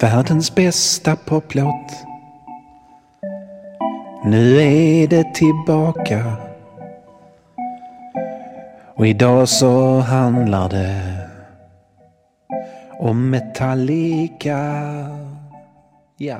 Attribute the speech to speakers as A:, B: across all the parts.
A: Världens bästa poplåt. Nu är det tillbaka. Och idag så handlar det om Metallica. Ja.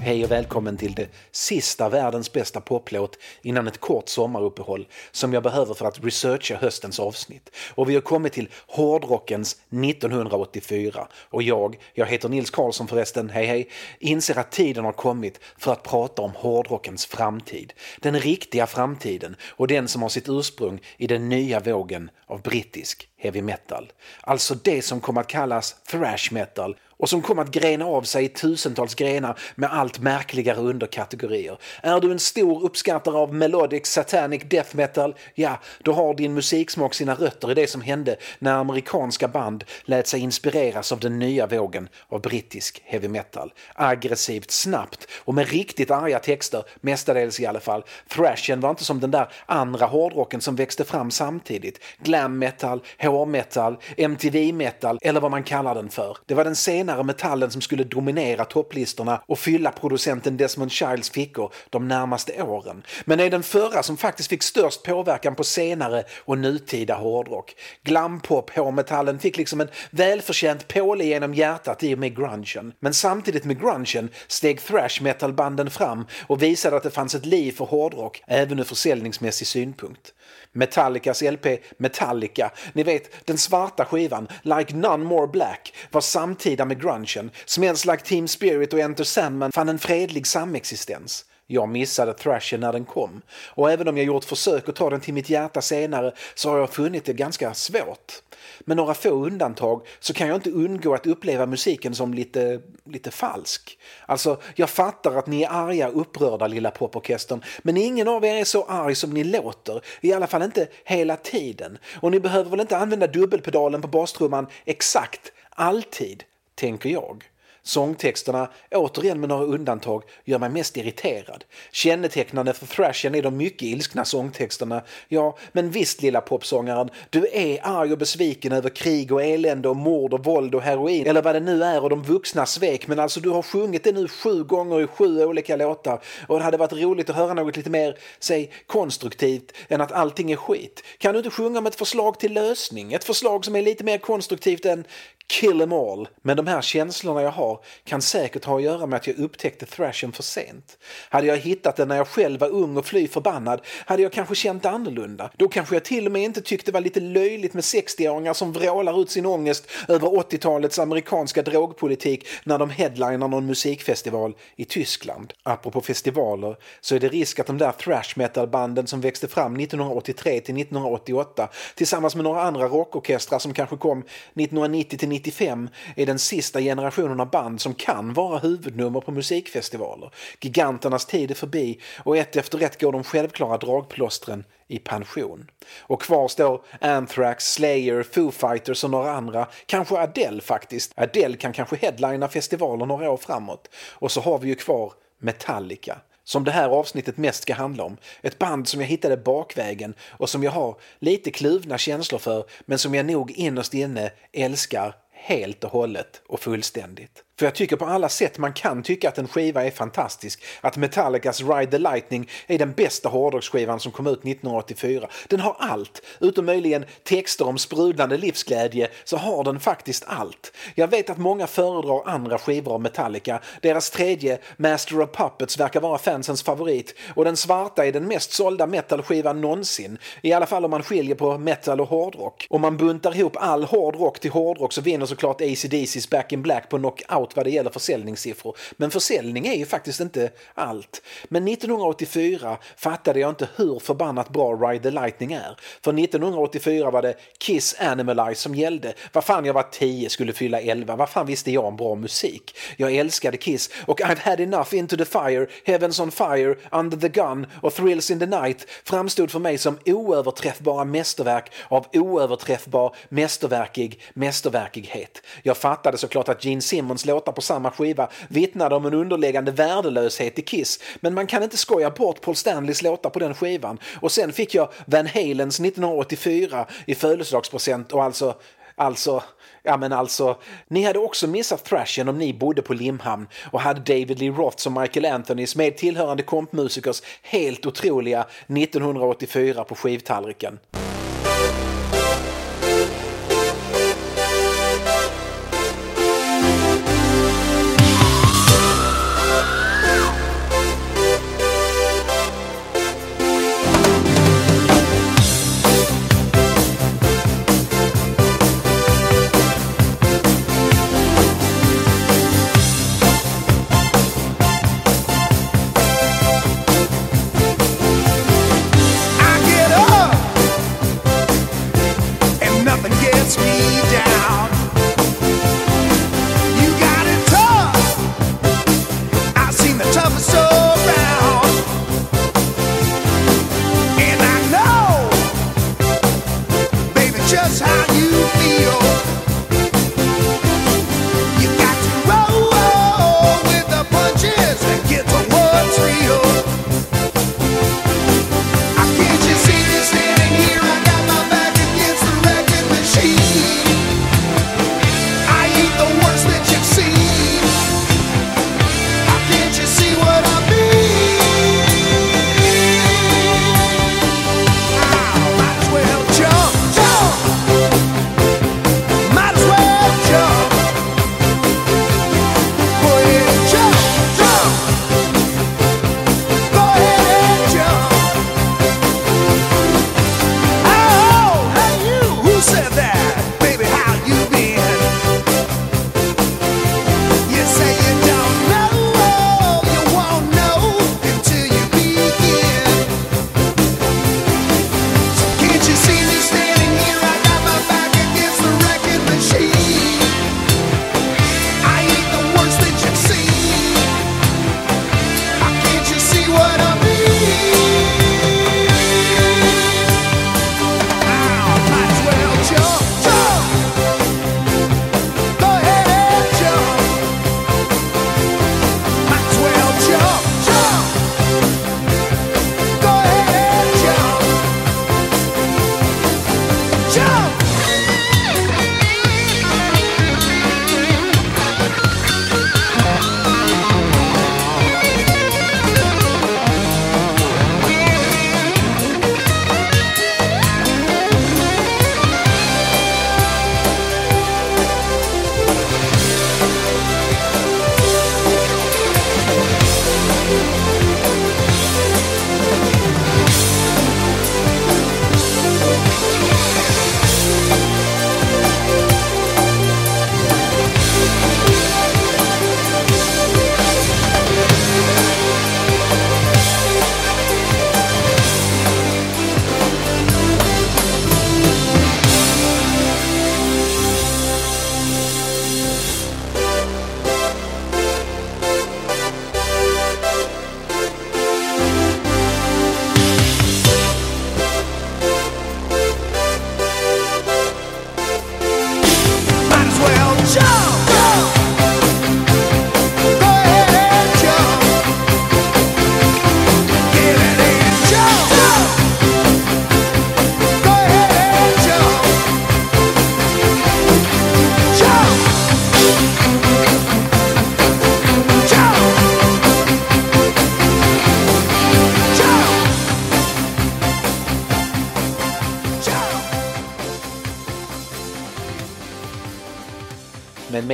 A: Hej och välkommen till det sista världens bästa poplåt innan ett kort sommaruppehåll som jag behöver för att researcha höstens avsnitt. Och vi har kommit till hårdrockens 1984 och jag, jag heter Nils Karlsson förresten, hej hej, inser att tiden har kommit för att prata om hårdrockens framtid. Den riktiga framtiden och den som har sitt ursprung i den nya vågen av brittisk heavy metal. Alltså det som kom att kallas thrash metal och som kom att grena av sig i tusentals grenar med allt märkligare underkategorier. Är du en stor uppskattare av melodic satanic death metal? Ja, då har din musiksmak sina rötter i det som hände när amerikanska band lät sig inspireras av den nya vågen av brittisk heavy metal. Aggressivt, snabbt och med riktigt arga texter, mestadels i alla fall. Thrashen var inte som den där andra hårdrocken som växte fram samtidigt. Glam metal, HR-metal, MTV-metal eller vad man kallar den för. Det var den senare metallen som skulle dominera topplistorna och fylla producenten Desmond Childs fickor de närmaste åren. Men det är den förra som faktiskt fick störst påverkan på senare och nutida hårdrock. Glampop, hårmetallen, fick liksom en välförtjänt påle genom hjärtat i och med grungen. Men samtidigt med grungen steg thrash metal-banden fram och visade att det fanns ett liv för hårdrock även ur försäljningsmässig synpunkt. Metallicas LP Metallica, ni vet den svarta skivan Like None More Black var samtida med grungen. Smells Like Team Spirit och Enter Sandman fann en fredlig samexistens. Jag missade thrashen när den kom och även om jag gjort försök att ta den till mitt hjärta senare så har jag funnit det ganska svårt. Med några få undantag så kan jag inte undgå att uppleva musiken som lite, lite falsk. Alltså, jag fattar att ni är arga och upprörda lilla poporkestern men ingen av er är så arg som ni låter, i alla fall inte hela tiden. Och ni behöver väl inte använda dubbelpedalen på bastrumman exakt, alltid, tänker jag. Sångtexterna, återigen med några undantag, gör mig mest irriterad. Kännetecknande för thrashen är de mycket ilskna sångtexterna. Ja, men visst lilla popsångaren, du är arg och besviken över krig och elände och mord och våld och heroin eller vad det nu är och de vuxna svek men alltså du har sjungit det nu sju gånger i sju olika låtar och det hade varit roligt att höra något lite mer, säg konstruktivt än att allting är skit. Kan du inte sjunga om ett förslag till lösning? Ett förslag som är lite mer konstruktivt än kill em all. Men de här känslorna jag har kan säkert ha att göra med att jag upptäckte thrashen för sent. Hade jag hittat den när jag själv var ung och fly förbannad hade jag kanske känt annorlunda. Då kanske jag till och med inte tyckte det var lite löjligt med 60-åringar som vrålar ut sin ångest över 80-talets amerikanska drogpolitik när de headlinar någon musikfestival i Tyskland. Apropå festivaler så är det risk att de där thrash metal-banden som växte fram 1983 till 1988 tillsammans med några andra rockorkestrar som kanske kom 1990 till 95 är den sista generationen av band som kan vara huvudnummer på musikfestivaler. Giganternas tid är förbi och ett efter ett går de självklara dragplåstren i pension. Och kvar står Anthrax, Slayer, Foo Fighters och några andra. Kanske Adele faktiskt. Adele kan kanske headlina festivaler några år framåt. Och så har vi ju kvar Metallica som det här avsnittet mest ska handla om. Ett band som jag hittade bakvägen och som jag har lite kluvna känslor för men som jag nog innerst inne älskar helt och hållet och fullständigt. För jag tycker på alla sätt man kan tycka att en skiva är fantastisk. Att Metallicas Ride the Lightning är den bästa hårdrocksskivan som kom ut 1984. Den har allt, utom möjligen texter om sprudlande livsglädje så har den faktiskt allt. Jag vet att många föredrar andra skivor av Metallica. Deras tredje, Master of Puppets, verkar vara fansens favorit och den svarta är den mest sålda metalskivan någonsin. I alla fall om man skiljer på metal och hårdrock. Om man buntar ihop all hårdrock till hårdrock så vinner såklart ACDC's Back in Black på knockout framåt vad det gäller försäljningssiffror. Men försäljning är ju faktiskt inte allt. Men 1984 fattade jag inte hur förbannat bra Ride the Lightning är. För 1984 var det Kiss Animalize som gällde. Vad fan, jag var 10, skulle fylla 11. Vad fan visste jag om bra musik? Jag älskade Kiss och I've had enough Into the Fire, Heavens on Fire, Under the Gun och Thrills in the Night framstod för mig som oöverträffbara mästerverk av oöverträffbar mästerverkig mästerverkighet. Jag fattade såklart att Gene Simmons låtar på samma skiva vittnade om en underliggande värdelöshet i Kiss men man kan inte skoja bort Paul Stanleys låtar på den skivan och sen fick jag Van Halens 1984 i födelsedagspresent och alltså
B: Alltså, ja men alltså, ni hade också missat thrashen om ni bodde på Limhamn och hade David Lee Roths och Michael Anthonys med tillhörande kompmusikers helt otroliga 1984 på skivtallriken.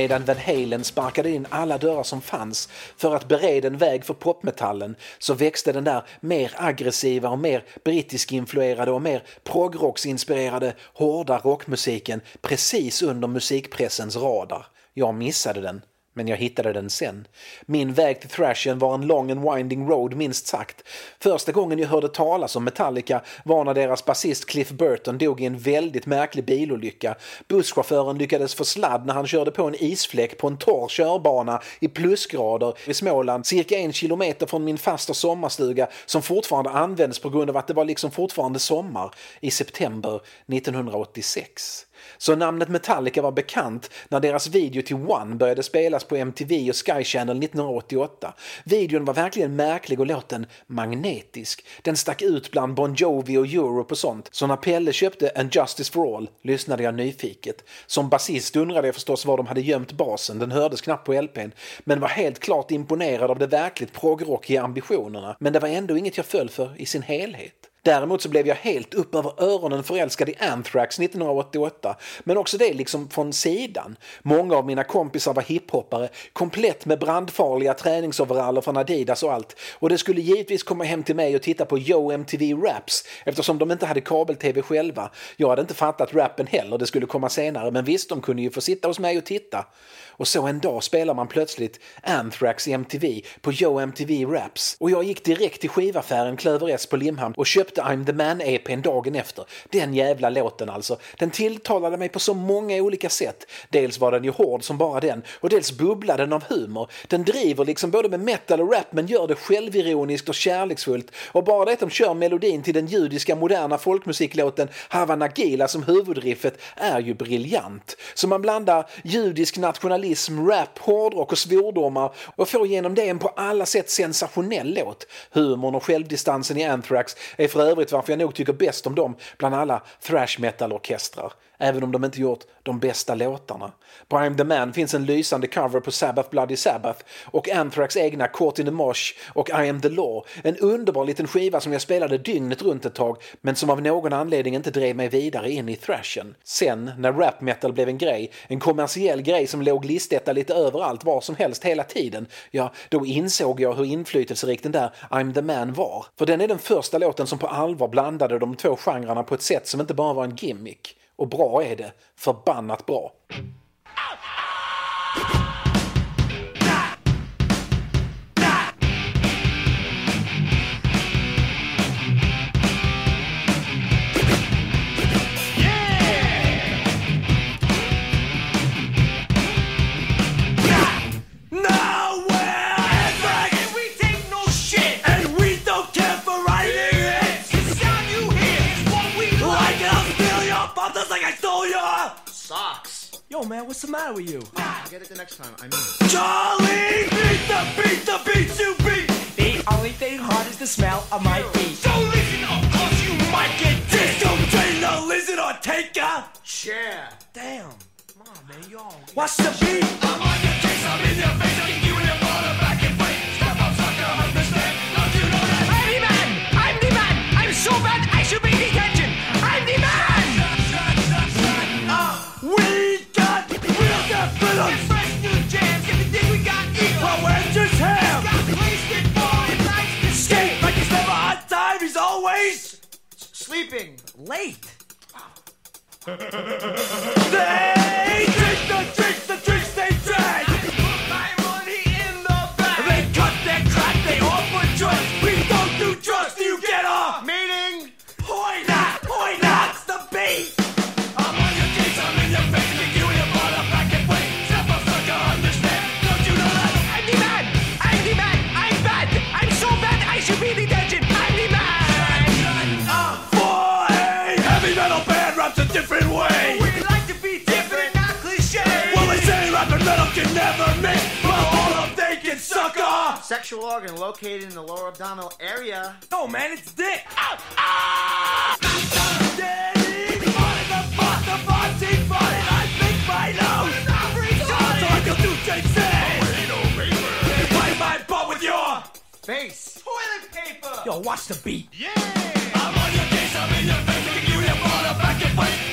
B: Medan Van Halen sparkade in alla dörrar som fanns för att bereda en väg för popmetallen så växte den där mer aggressiva och mer brittisk-influerade och mer progrocksinspirerade hårda rockmusiken precis under musikpressens radar. Jag missade den. Men jag hittade den sen. Min väg till thrashen var en long and winding road minst sagt. Första gången jag hörde talas om Metallica var när deras basist Cliff Burton dog i en väldigt märklig bilolycka. Busschauffören lyckades få sladd när han körde på en isfläck på en torr körbana i plusgrader i Småland cirka en kilometer från min fasta sommarstuga som fortfarande används på grund av att det var liksom fortfarande sommar i september 1986.
A: Så namnet Metallica var bekant när deras video till One började spelas på MTV och Sky Channel 1988. Videon var verkligen märklig och låten magnetisk. Den stack ut bland Bon Jovi och Europe och sånt. Så när Pelle köpte En Justice for All lyssnade jag nyfiket. Som basist undrade jag förstås var de hade gömt basen, den hördes knappt på LPn. Men var helt klart imponerad av de verkligt progrockiga ambitionerna. Men det var ändå inget jag föll för i sin helhet. Däremot så blev jag helt upp över öronen förälskad i Anthrax 1988, men också det liksom från sidan. Många av mina kompisar var hiphoppare, komplett med brandfarliga träningsoveraller från Adidas och allt. Och det skulle givetvis komma hem till mig och titta på Yo MTV Raps eftersom de inte hade kabel-tv själva. Jag hade inte fattat rappen heller, det skulle komma senare, men visst, de kunde ju få sitta hos mig och titta. Och så en dag spelar man plötsligt Anthrax i MTV på Yo MTV Raps. Och jag gick direkt till skivaffären Klöver S på Limhamn och köpte I'm the Man-EPn dagen efter. Den jävla låten alltså. Den tilltalade mig på så många olika sätt. Dels var den ju hård som bara den och dels bubblade den av humor. Den driver liksom både med metal och rap men gör det självironiskt och kärleksfullt. Och bara det att de kör melodin till den judiska moderna folkmusiklåten Havana Gila som huvudriffet är ju briljant. Så man blandar judisk nationalism, rap, hårdrock och svordomar och får genom det en på alla sätt sensationell låt. Humorn och självdistansen i Anthrax är för övrigt varför jag nog tycker bäst om dem bland alla thrash metal-orkestrar även om de inte gjort de bästa låtarna. På I'm the Man finns en lysande cover på Sabbath Bloody Sabbath och Anthrax egna Caught in the Mosh och I am the Law. En underbar liten skiva som jag spelade dygnet runt ett tag men som av någon anledning inte drev mig vidare in i thrashen. Sen, när rap metal blev en grej, en kommersiell grej som låg listetta lite överallt var som helst hela tiden, ja, då insåg jag hur inflytelserik den där I'm the Man var. För den är den första låten som på allvar blandade de två genrerna på ett sätt som inte bara var en gimmick. Och bra är det. Förbannat bra.
C: Sexual organ located in the lower abdominal area.
D: No, man, it's dick. Ah, ah! Daddy, body, the butt, the body, body, I think my nose. So I can do things. You play my butt with your.
C: Face.
E: Toilet paper.
D: Yo, watch the beat. Yeah.
E: I'm on your case, I'm in your face, I kick you in your bottom back and fight.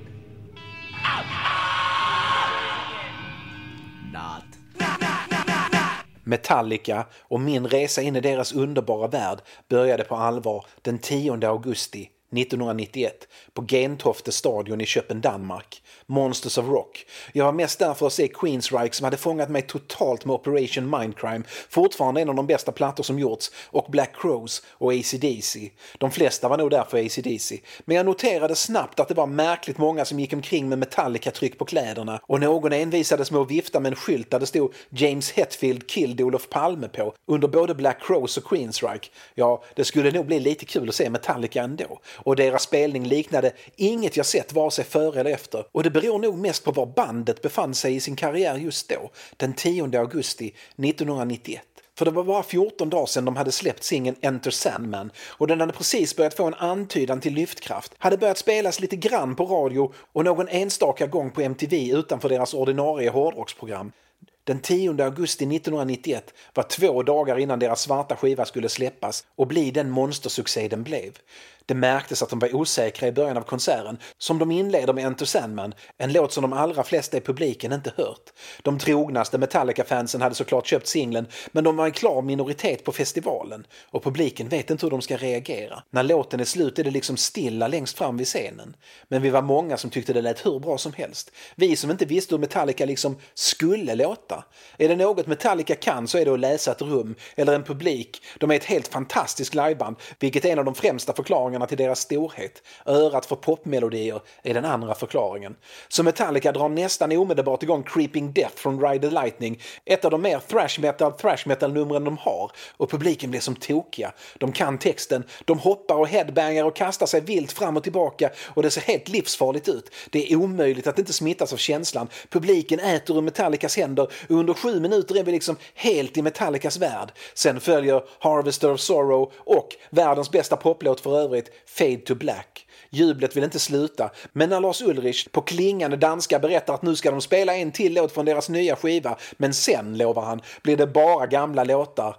A: Metallica och min resa in i deras underbara värld började på allvar den 10 augusti 1991 på Gentofte stadion i Köpen, Danmark. Monsters of Rock. Jag var mest där för att se Queensryche som hade fångat mig totalt med Operation Mindcrime, fortfarande en av de bästa plattor som gjorts, och Black Crows och ACDC. De flesta var nog där för ACDC, Men jag noterade snabbt att det var märkligt många som gick omkring med Metallica-tryck på kläderna och någon envisades med att vifta med en skylt där det stod James Hetfield killed Olof Palme på under både Black Crows och Queensryche. Ja, det skulle nog bli lite kul att se Metallica ändå. Och deras spelning liknade inget jag sett vare sig före eller efter. Och det beror nog mest på var bandet befann sig i sin karriär just då, den 10 augusti 1991. För det var bara 14 dagar sedan de hade släppt singeln Enter Sandman och den hade precis börjat få en antydan till lyftkraft, hade börjat spelas lite grann på radio och någon enstaka gång på MTV utanför deras ordinarie hårdrocksprogram. Den 10 augusti 1991 var två dagar innan deras svarta skiva skulle släppas och bli den monstersuccé den blev. Det märktes att de var osäkra i början av konserten, som de inleder med Enter Sandman, en låt som de allra flesta i publiken inte hört. De trognaste Metallica-fansen hade såklart köpt singeln, men de var en klar minoritet på festivalen och publiken vet inte hur de ska reagera. När låten är slut är det liksom stilla längst fram vid scenen. Men vi var många som tyckte det lät hur bra som helst. Vi som inte visste hur Metallica liksom skulle låta. Är det något Metallica kan så är det att läsa ett rum eller en publik. De är ett helt fantastiskt liveband, vilket är en av de främsta förklaringarna till deras storhet. Örat för popmelodier är den andra förklaringen. Så Metallica drar nästan omedelbart igång Creeping Death från Ride the Lightning, ett av de mer thrash metal thrash metal numren de har. Och publiken blir som tokiga. De kan texten, de hoppar och headbangar och kastar sig vilt fram och tillbaka och det ser helt livsfarligt ut. Det är omöjligt att inte smittas av känslan. Publiken äter ur Metallicas händer under sju minuter är vi liksom helt i Metallicas värld. Sen följer Harvester of Sorrow och världens bästa poplåt för övrigt, Fade to Black. Jublet vill inte sluta, men när Lars Ulrich på klingande danska berättar att nu ska de spela en till låt från deras nya skiva, men sen, lovar han, blir det bara gamla låtar,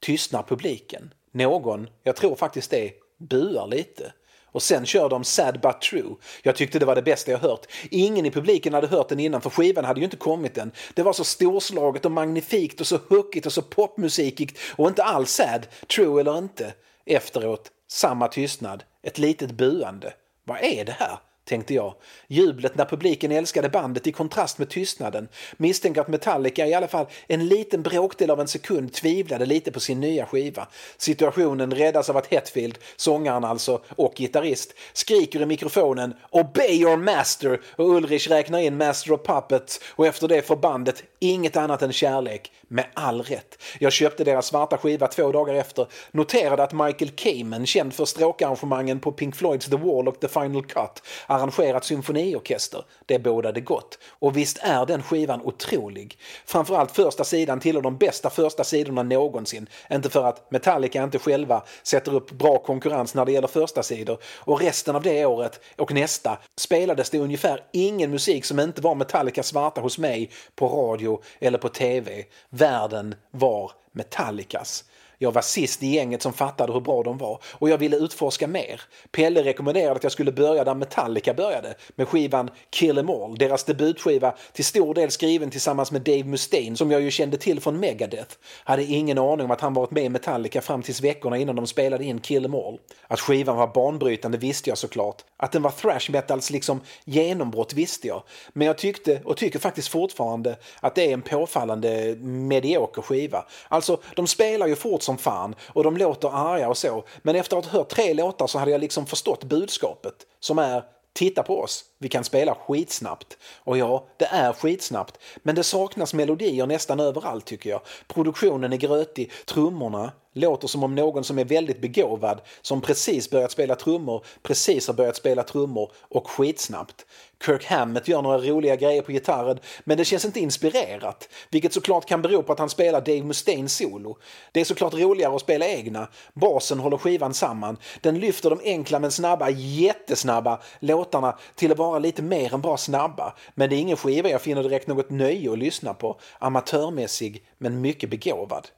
A: tystnar publiken. Någon, jag tror faktiskt det, buar lite. Och sen kör de Sad But True. Jag tyckte det var det bästa jag hört. Ingen i publiken hade hört den innan för skivan hade ju inte kommit än. Det var så storslaget och magnifikt och så hookigt och så popmusikigt och inte alls sad, true eller inte. Efteråt, samma tystnad, ett litet buande. Vad är det här? Tänkte jag. Jublet när publiken älskade bandet i kontrast med tystnaden. Misstänker att Metallica i alla fall en liten bråkdel av en sekund tvivlade lite på sin nya skiva. Situationen räddas av att Hetfield, sångaren alltså, och gitarrist, skriker i mikrofonen “Obey your master” och Ulrich räknar in Master of Puppets och efter det får bandet inget annat än kärlek. Med all rätt. Jag köpte deras svarta skiva två dagar efter, noterade att Michael Kamen, känd för stråkarrangemangen på Pink Floyds The Wall och The Final Cut, arrangerat symfoniorkester. Det bådade gott. Och visst är den skivan otrolig. Framförallt första sidan tillhör de bästa första sidorna någonsin. Inte för att Metallica inte själva sätter upp bra konkurrens när det gäller första sidor. Och resten av det året och nästa spelades det ungefär ingen musik som inte var Metallica svarta hos mig på radio eller på tv. Världen var Metallicas. Jag var sist i gänget som fattade hur bra de var och jag ville utforska mer. Pelle rekommenderade att jag skulle börja där Metallica började, med skivan Kill 'em All, deras debutskiva till stor del skriven tillsammans med Dave Mustaine som jag ju kände till från Megadeth. Hade ingen aning om att han varit med i Metallica fram tills veckorna innan de spelade in Kill 'em All. Att skivan var banbrytande visste jag såklart. Att den var thrash metals liksom genombrott visste jag. Men jag tyckte, och tycker faktiskt fortfarande, att det är en påfallande medioker skiva. Alltså, de spelar ju fort som fan och de låter arga och så. Men efter att ha hört tre låtar så hade jag liksom förstått budskapet som är Titta på oss, vi kan spela skitsnabbt. Och ja, det är skitsnabbt, men det saknas melodier nästan överallt tycker jag. Produktionen är grötig, trummorna låter som om någon som är väldigt begåvad, som precis börjat spela trummor, precis har börjat spela trummor och skitsnabbt. Kirk Hammett gör några roliga grejer på gitarren, men det känns inte inspirerat, vilket såklart kan bero på att han spelar Dave Mustaine solo. Det är såklart roligare att spela egna. Basen håller skivan samman. Den lyfter de enkla men snabba, jättesnabba låtarna till att vara lite mer än bara snabba. Men det är ingen skiva jag finner direkt något nöje att lyssna på. Amatörmässig, men mycket begåvad.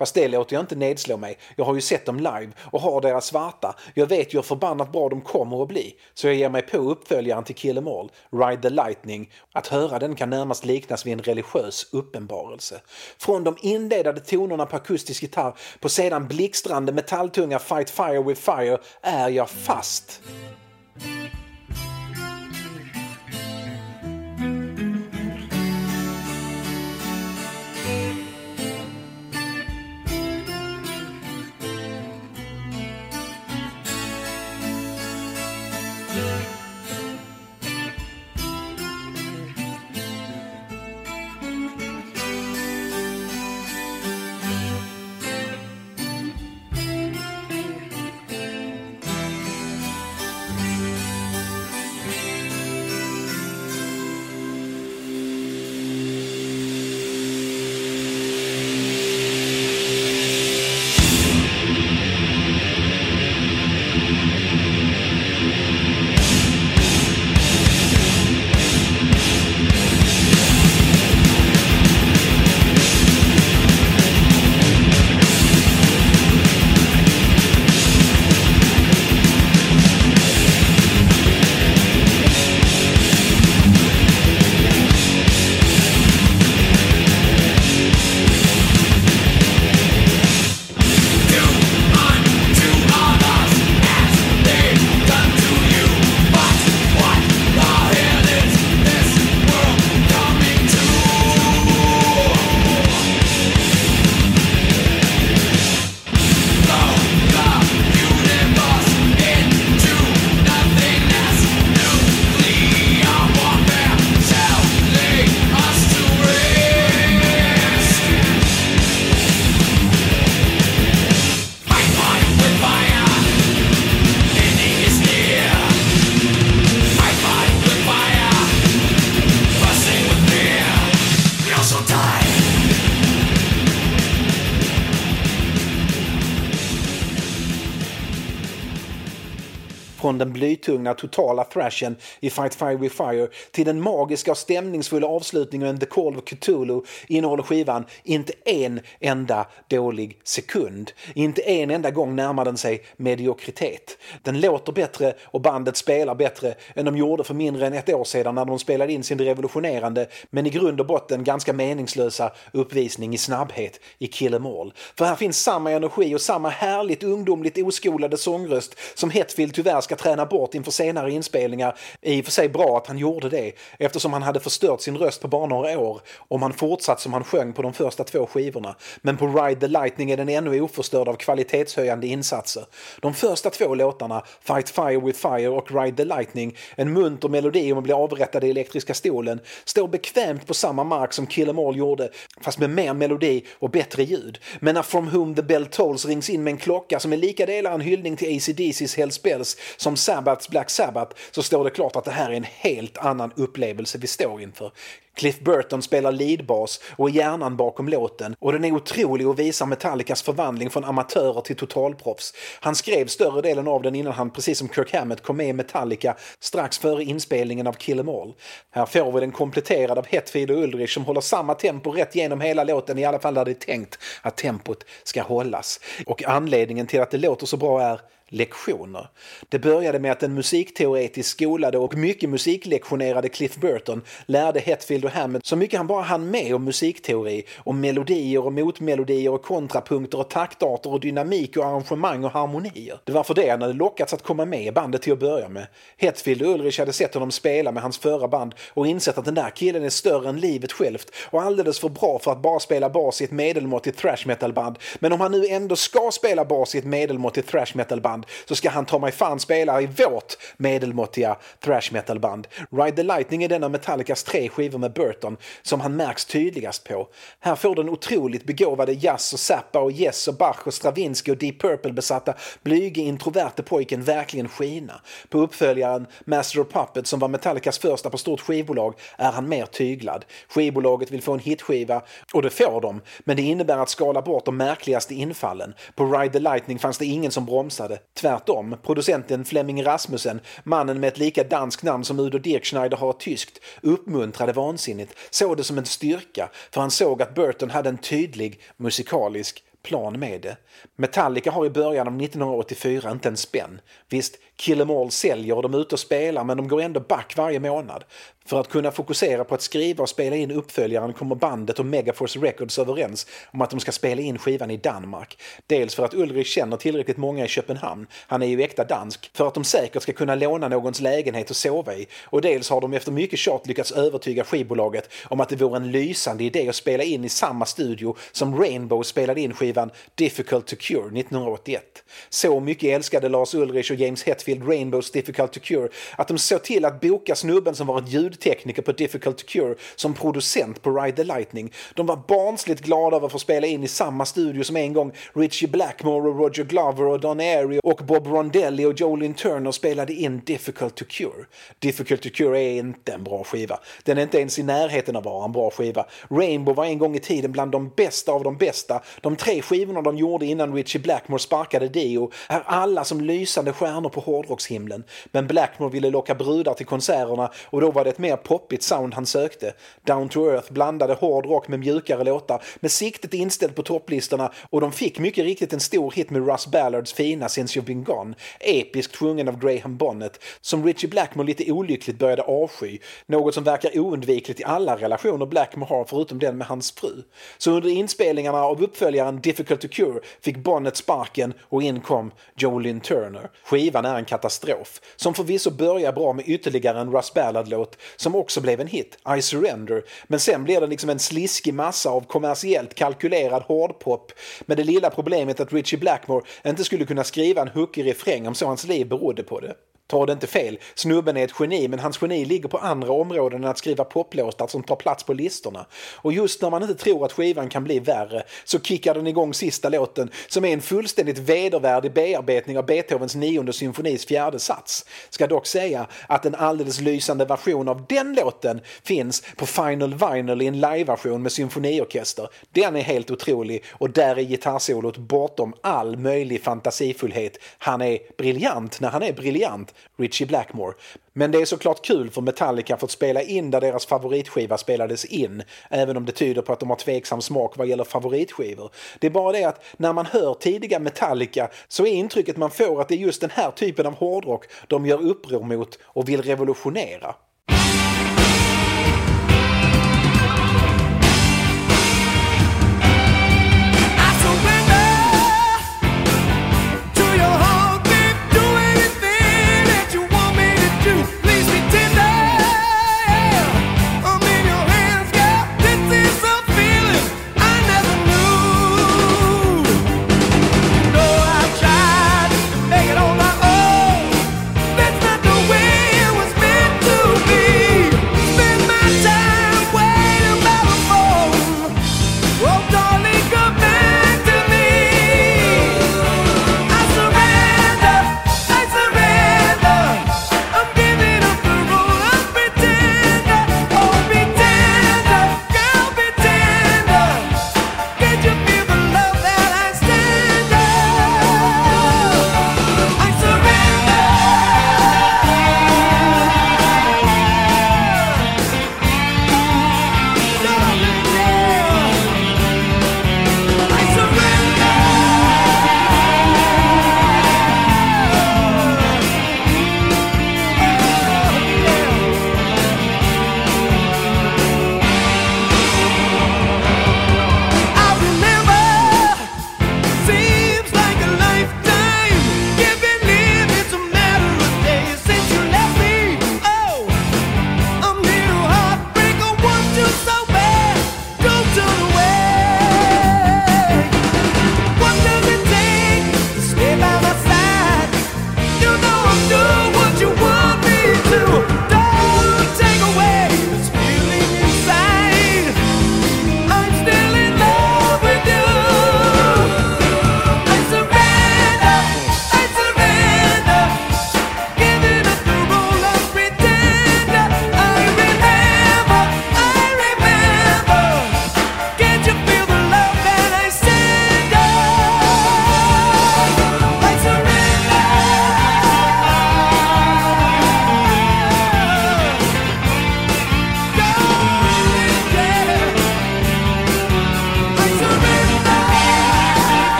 A: Fast det låter jag inte nedslå mig. Jag har ju sett dem live och har deras svarta. Jag vet ju hur förbannat bra de kommer att bli. Så jag ger mig på uppföljaren till Kill 'Em All, Ride the Lightning. Att höra den kan närmast liknas vid en religiös uppenbarelse. Från de inledande tonerna på akustisk gitarr på sedan blixtrande metalltunga Fight Fire with Fire är jag fast. Långa totala thrashen i Fight Fire with Fire till den magiska och stämningsfulla avslutningen The Call of Cthulhu innehåller skivan inte en enda dålig sekund. Inte en enda gång närmar den sig mediokritet. Den låter bättre och bandet spelar bättre än de gjorde för mindre än ett år sedan när de spelade in sin revolutionerande men i grund och botten ganska meningslösa uppvisning i snabbhet i Kill 'Em All. För här finns samma energi och samma härligt ungdomligt oskolade sångröst som Hetfield tyvärr ska träna bort inför senare inspelningar. I och för sig bra att han gjorde det eftersom han hade förstört sin röst på bara några år om han fortsatt som han sjöng på de första två skivorna. Men på Ride the Lightning är den ännu oförstörd av kvalitetshöjande insatser. De första två låtarna, Fight Fire with Fire och Ride the Lightning, en munter melodi om att bli avrättad i elektriska stolen, står bekvämt på samma mark som Kill 'Em All gjorde, fast med mer melodi och bättre ljud. Men när From Whom the Bell Tolls rings in med en klocka som är lika delar en hyllning till ACDC's Hell Spells som Sabbaths Black Sabbath så står det klart att det här är en helt annan upplevelse vi står inför. Cliff Burton spelar leadbas och är hjärnan bakom låten och den är otrolig och visar Metallicas förvandling från amatörer till totalproffs. Han skrev större delen av den innan han, precis som Kirk Hammett, kom med i Metallica strax före inspelningen av Kill 'Em All. Här får vi den kompletterad av Hetfield och Ulrich som håller samma tempo rätt genom hela låten, i alla fall där det är tänkt att tempot ska hållas. Och anledningen till att det låter så bra är lektioner. Det började med att en musikteoretiskt skolade och mycket musiklektionerade Cliff Burton lärde Hetfield och Hammett så mycket han bara hann med om musikteori, om melodier och motmelodier och kontrapunkter och taktarter och dynamik och arrangemang och harmonier. Det var för det han hade lockats att komma med i bandet till att börja med. Hetfield och Ulrich hade sett honom spela med hans förra band och insett att den där killen är större än livet självt och alldeles för bra för att bara spela bas i ett medelmåttigt thrash metal-band. Men om han nu ändå ska spela bas i ett medelmåttigt thrash metal-band så ska han ta mig fan spela i vårt medelmåttiga thrash metal-band. Ride the Lightning är den av Metallicas tre skivor med Burton som han märks tydligast på. Här får den otroligt begåvade Jazz och Zappa och Yes och Bach och Stravinsky och Deep Purple-besatta blyge introverte pojken verkligen skina. På uppföljaren Master of Puppets som var Metallicas första på stort skivbolag är han mer tyglad. Skivbolaget vill få en hitskiva och det får de, men det innebär att skala bort de märkligaste infallen. På Ride the Lightning fanns det ingen som bromsade. Tvärtom, producenten Flemming Rasmussen, mannen med ett lika danskt namn som Udo Dirkschneider har ett tyskt, uppmuntrade vansinnigt, såg det som en styrka för han såg att Burton hade en tydlig musikalisk plan med det. Metallica har i början av 1984 inte en spänn. Visst, Kill 'Em All säljer och de är ute och spelar men de går ändå back varje månad. För att kunna fokusera på att skriva och spela in uppföljaren kommer bandet och Megaforce Records överens om att de ska spela in skivan i Danmark. Dels för att Ulrich känner tillräckligt många i Köpenhamn, han är ju äkta dansk, för att de säkert ska kunna låna någons lägenhet att sova i. Och dels har de efter mycket tjat lyckats övertyga skivbolaget om att det vore en lysande idé att spela in i samma studio som Rainbow spelade in skivan Difficult to Cure 1981. Så mycket älskade Lars Ulrich och James Hetfield Rainbows Difficult to Cure att de såg till att boka snubben som varit ljudtekniker på Difficult to Cure som producent på Ride the Lightning. De var barnsligt glada över att få spela in i samma studio som en gång Richie Blackmore och Roger Glover och Don Airey och Bob Rondelli och Jolin Turner spelade in Difficult to Cure. Difficult to Cure är inte en bra skiva. Den är inte ens i närheten av att vara en bra skiva. Rainbow var en gång i tiden bland de bästa av de bästa. De tre skivorna de gjorde innan Richie Blackmore sparkade Dio är alla som lysande stjärnor på hårdrockshimlen. Men Blackmore ville locka brudar till konserterna och då var det ett mer poppigt sound han sökte. Down to Earth blandade hårdrock med mjukare låtar med siktet inställt på topplistorna och de fick mycket riktigt en stor hit med Russ Ballards fina Since You've Been Gone. Episkt sjungen av Graham Bonnet som Richie Blackmore lite olyckligt började avsky. Något som verkar oundvikligt i alla relationer Blackmore har förutom den med hans fru. Så under inspelningarna av uppföljaren Difficult to Cure fick Bonnet sparken och in kom Jolene Turner. Skivan är en katastrof, som förvisso börjar bra med ytterligare en Russ Ballard-låt som också blev en hit, I Surrender, men sen blir det liksom en sliskig massa av kommersiellt kalkylerad hårdpop med det lilla problemet att Richie Blackmore inte skulle kunna skriva en hookig refräng om så hans liv berodde på det. Ta det inte fel, snubben är ett geni men hans geni ligger på andra områden än att skriva poplåtar som tar plats på listorna. Och just när man inte tror att skivan kan bli värre så kickar den igång sista låten som är en fullständigt vedervärdig bearbetning av Beethovens nionde symfonis fjärde sats. Ska dock säga att en alldeles lysande version av den låten finns på Final Vinyl i en liveversion med symfoniorkester. Den är helt otrolig och där är gitarrsolot bortom all möjlig fantasifullhet. Han är briljant när han är briljant Richie Blackmore. Men det är såklart kul för Metallica fått spela in där deras favoritskiva spelades in, även om det tyder på att de har tveksam smak vad gäller favoritskivor. Det är bara det att när man hör tidiga Metallica så är intrycket man får att det är just den här typen av hårdrock de gör uppror mot och vill revolutionera.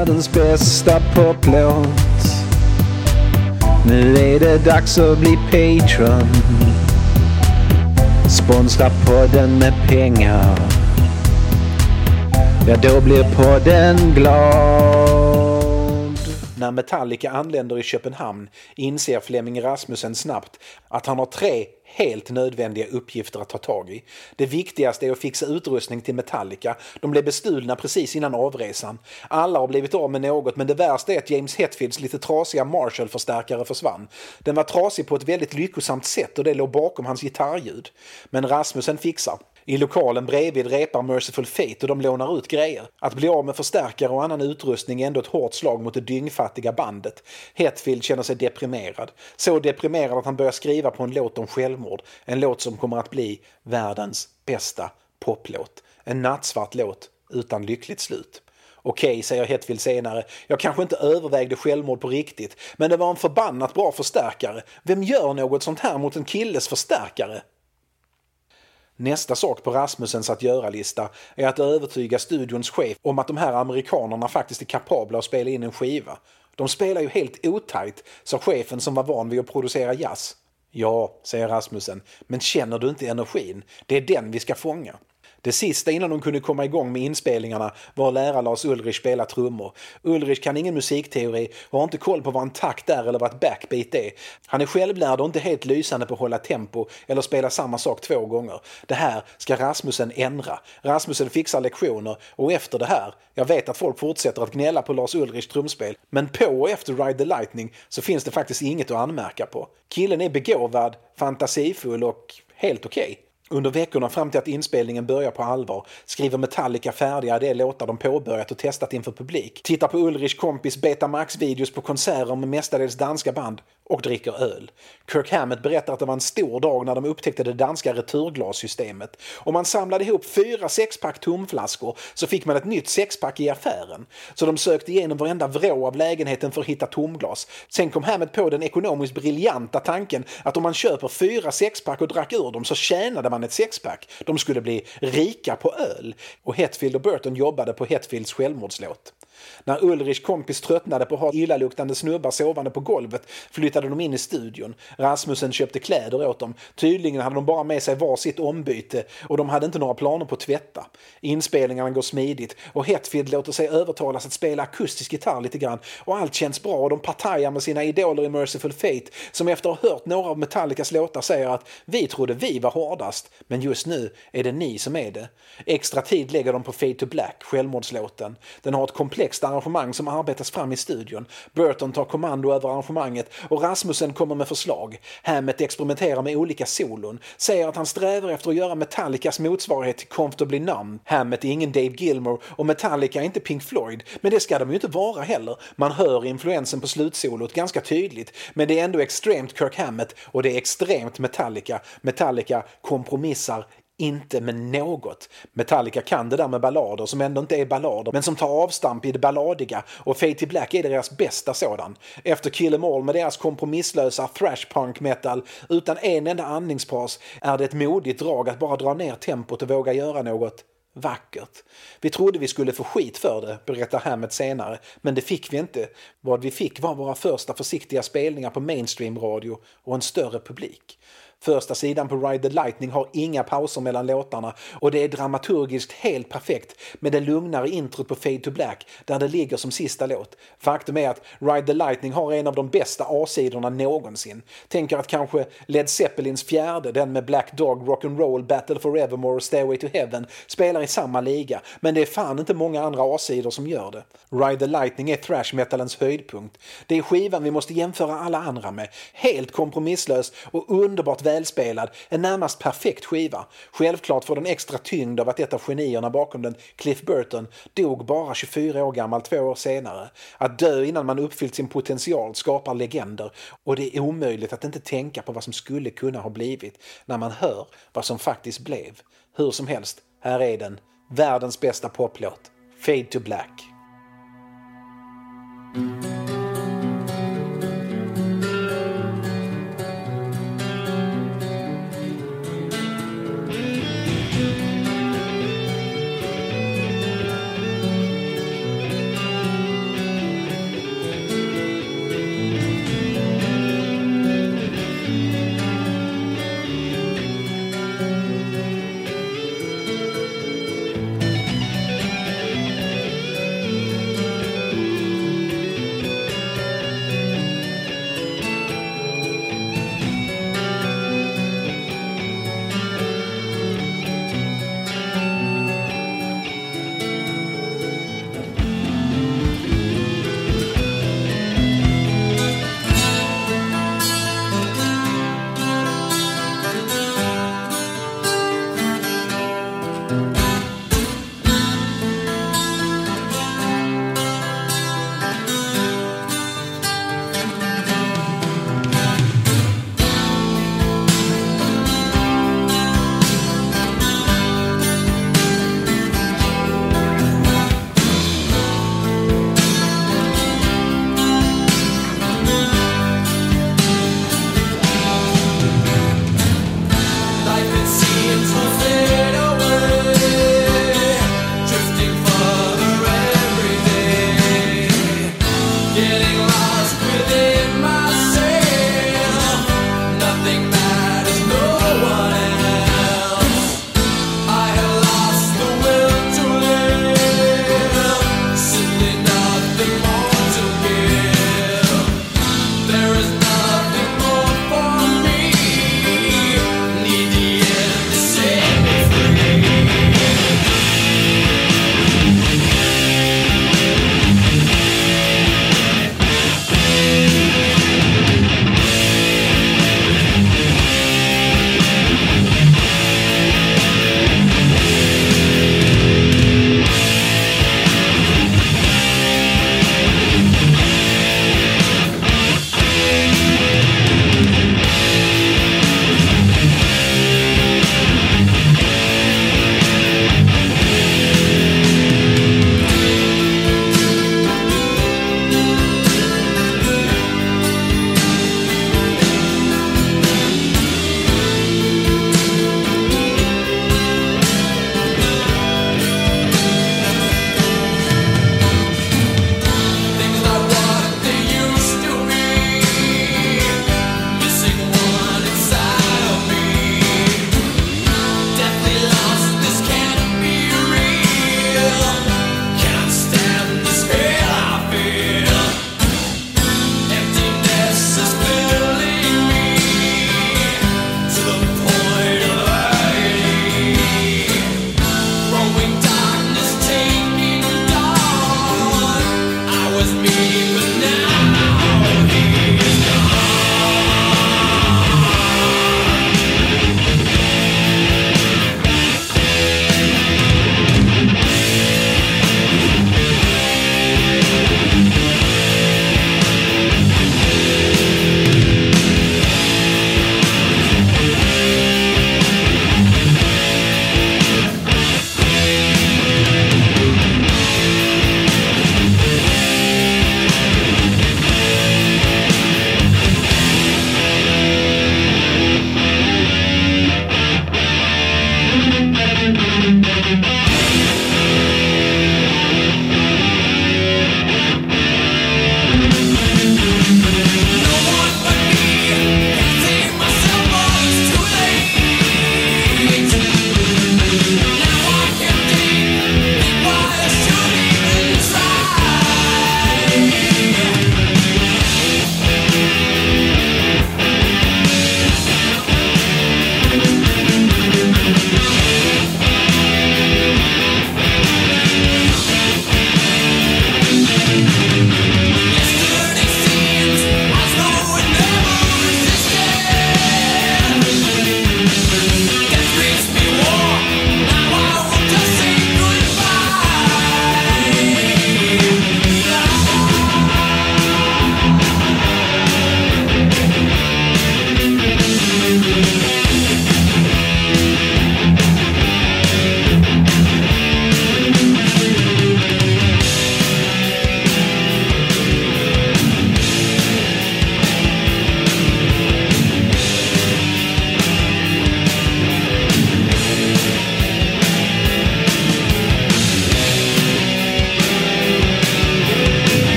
A: Världens bästa poplåt. Nu är det dags att bli Patreon. Sponsra podden med pengar. Ja, då blir podden glad. När Metallica anländer i Köpenhamn inser Flemming Rasmussen snabbt att han har tre helt nödvändiga uppgifter att ta tag i. Det viktigaste är att fixa utrustning till Metallica. De blev bestulna precis innan avresan. Alla har blivit av med något men det värsta är att James Hetfields lite trasiga Marshall-förstärkare försvann. Den var trasig på ett väldigt lyckosamt sätt och det låg bakom hans gitarrljud. Men Rasmussen fixar. I lokalen bredvid repar Merciful Fate och de lånar ut grejer. Att bli av med förstärkare och annan utrustning är ändå ett hårt slag mot det dyngfattiga bandet. Hetfield känner sig deprimerad. Så deprimerad att han börjar skriva på en låt om självmord. En låt som kommer att bli världens bästa poplåt. En nattsvart låt utan lyckligt slut. Okej, säger Hetfield senare, jag kanske inte övervägde självmord på riktigt, men det var en förbannat bra förstärkare. Vem gör något sånt här mot en killes förstärkare? Nästa sak på Rasmussens att göra-lista är att övertyga studions chef om att de här amerikanerna faktiskt är kapabla att spela in en skiva. De spelar ju helt otajt, sa chefen som var van vid att producera jazz. Ja, säger Rasmussen, men känner du inte energin? Det är den vi ska fånga. Det sista innan de kunde komma igång med inspelningarna var att lära Lars Ulrich spela trummor. Ulrich kan ingen musikteori och har inte koll på vad en takt är eller vad ett backbeat är. Han är självlärd och inte helt lysande på att hålla tempo eller spela samma sak två gånger. Det här ska Rasmussen ändra. Rasmussen fixar lektioner och efter det här, jag vet att folk fortsätter att gnälla på Lars Ulrichs trumspel, men på och efter Ride the Lightning så finns det faktiskt inget att anmärka på. Killen är begåvad, fantasifull och helt okej. Under veckorna fram till att inspelningen börjar på allvar skriver Metallica färdiga de låtar de påbörjat och testat inför publik. Tittar på Ulrichs kompis Betamax-videos på konserter med mestadels danska band och dricker öl. Kirk Hammett berättar att det var en stor dag när de upptäckte det danska returglassystemet. Om man samlade ihop fyra sexpack tomflaskor så fick man ett nytt sexpack i affären. Så de sökte igenom varenda vrå av lägenheten för att hitta tomglas. Sen kom Hammett på den ekonomiskt briljanta tanken att om man köper fyra sexpack och drack ur dem så tjänade man ett sexpack. De skulle bli rika på öl. Och Hetfield och Burton jobbade på Hetfields självmordslåt. När Ulrichs kompis tröttnade på att ha illaluktande snubbar sovande på golvet flyttade de in i studion. Rasmussen köpte kläder åt dem. Tydligen hade de bara med sig var sitt ombyte och de hade inte några planer på att tvätta. Inspelningarna går smidigt och Hetfield låter sig övertalas att spela akustisk gitarr lite grann och allt känns bra och de partajar med sina idoler i Merciful Fate som efter att ha hört några av Metallicas låtar säger att vi trodde vi var hårdast men just nu är det ni som är det. Extra tid lägger de på Fade to Black, självmordslåten. Den har ett komplext arrangemang som arbetas fram i studion. Burton tar kommando över arrangemanget och Rasmussen kommer med förslag. Hammett experimenterar med olika solon, säger att han strävar efter att göra Metallicas motsvarighet till Comfortably Numb. Hammett är ingen Dave Gilmore och Metallica är inte Pink Floyd, men det ska de ju inte vara heller. Man hör influensen på slutsolot ganska tydligt, men det är ändå extremt Kirk Hammett och det är extremt Metallica. Metallica kompromissar inte med något. Metallica kan det där med ballader som ändå inte är ballader men som tar avstamp i det balladiga och Fade to Black är deras bästa sådan. Efter Kill 'Em All med deras kompromisslösa thrash punk metal utan en enda andningspaus är det ett modigt drag att bara dra ner tempot och våga göra något vackert. Vi trodde vi skulle få skit för det, berättar Hammett senare, men det fick vi inte. Vad vi fick var våra första försiktiga spelningar på mainstream-radio och en större publik. Första sidan på Ride the Lightning har inga pauser mellan låtarna och det är dramaturgiskt helt perfekt med det lugnare introt på Fade to Black där det ligger som sista låt. Faktum är att Ride the Lightning har en av de bästa A-sidorna någonsin. Tänker att kanske Led Zeppelins fjärde, den med Black Dog, Rock'n'Roll, Battle for Evermore och Stairway to Heaven, spelar i samma liga. Men det är fan inte många andra A-sidor som gör det. Ride the Lightning är thrash metalens höjdpunkt. Det är skivan vi måste jämföra alla andra med. Helt kompromisslös och underbart välspelad. En närmast perfekt skiva. Självklart får den extra tyngd av att ett av genierna bakom den, Cliff Burton, dog bara 24 år gammal två år senare. Att dö innan man uppfyllt sin potential skapar legender och det är omöjligt att inte tänka på vad som skulle kunna ha blivit när man hör vad som faktiskt blev. Hur som helst, här är den. Världens bästa poplåt. Fade to Black.